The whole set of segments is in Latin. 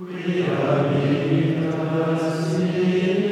Quia vita si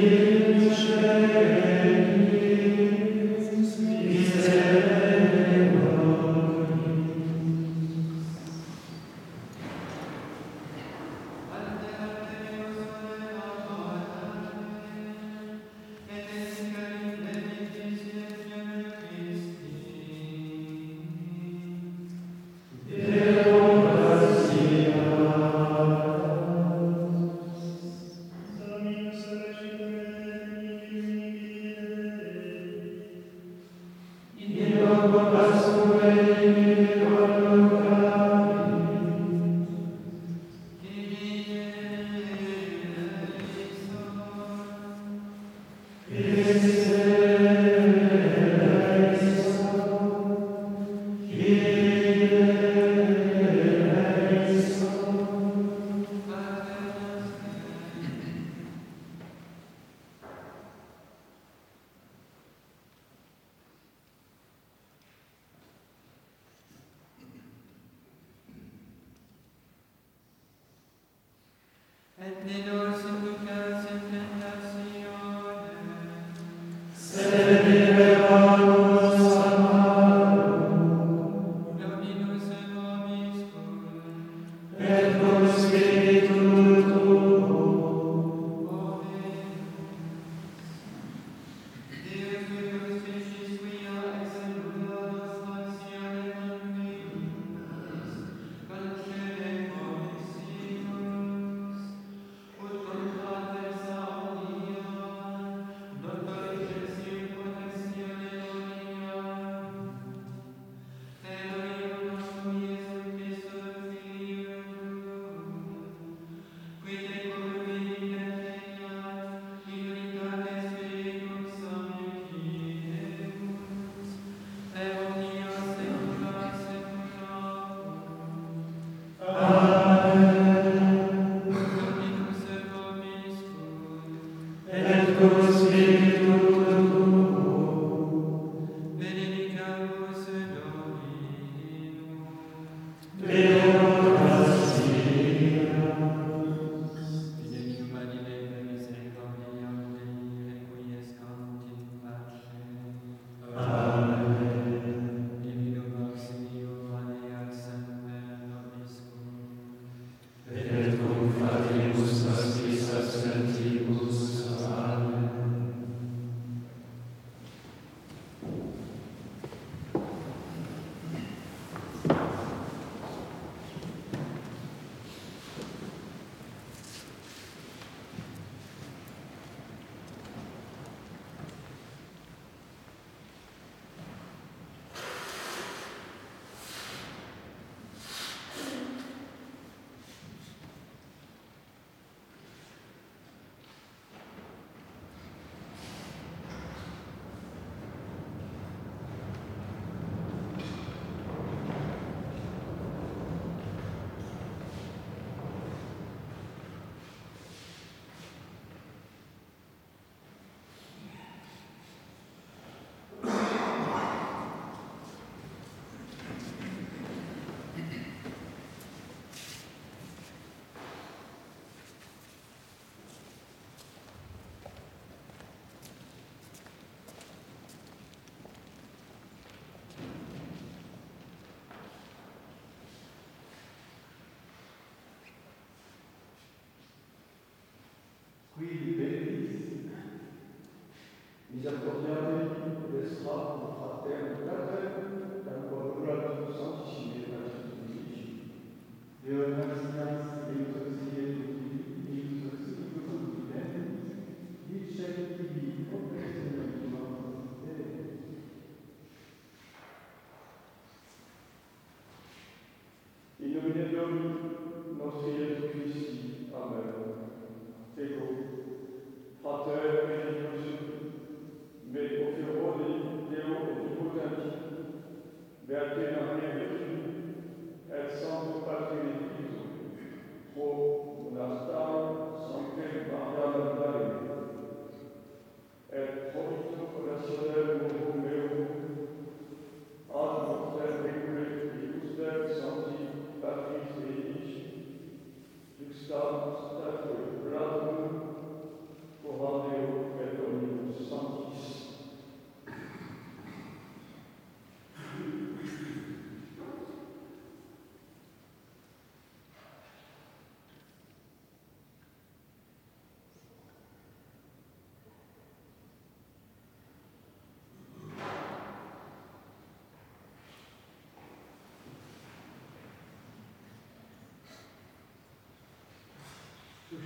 Thus may.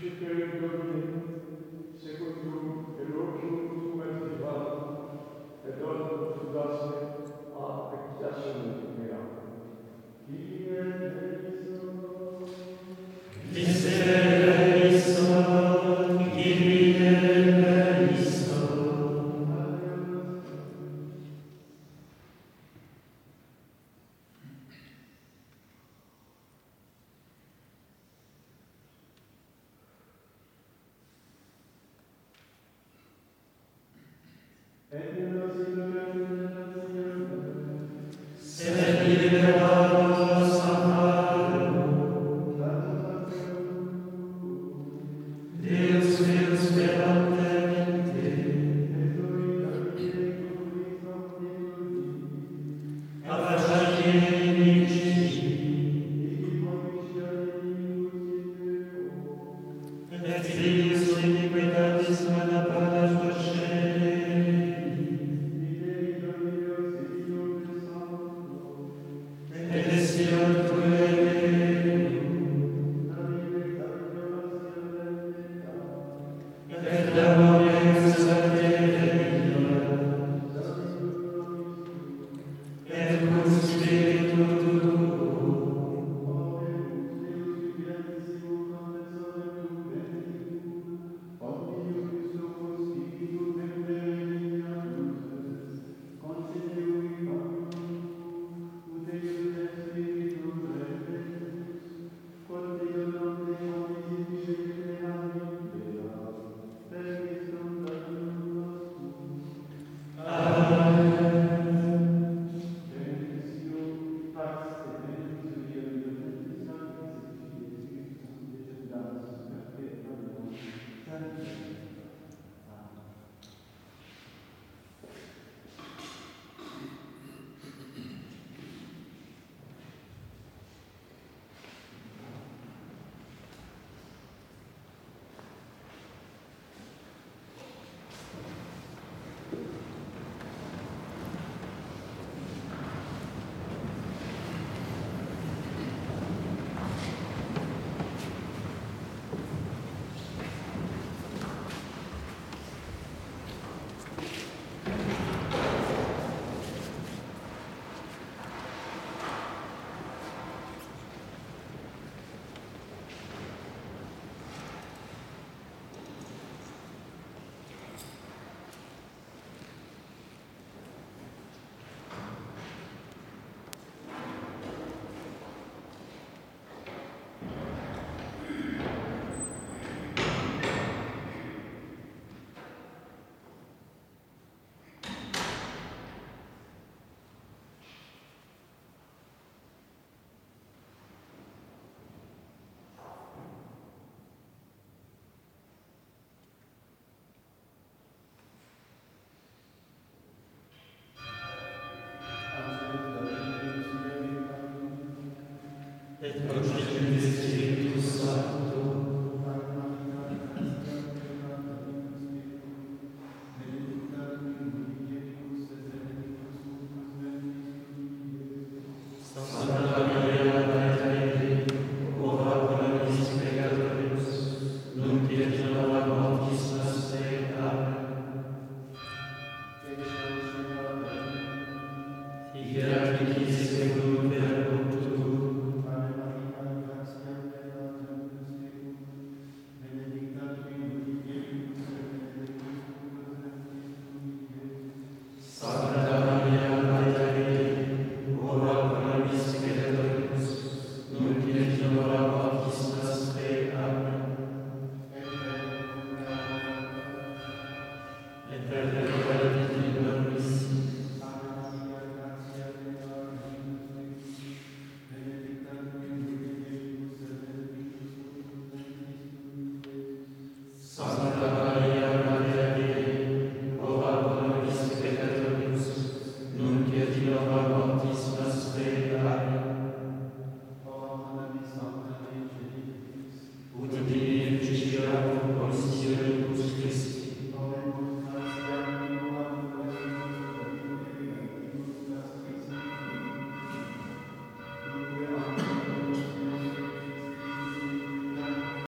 Just very good. And in those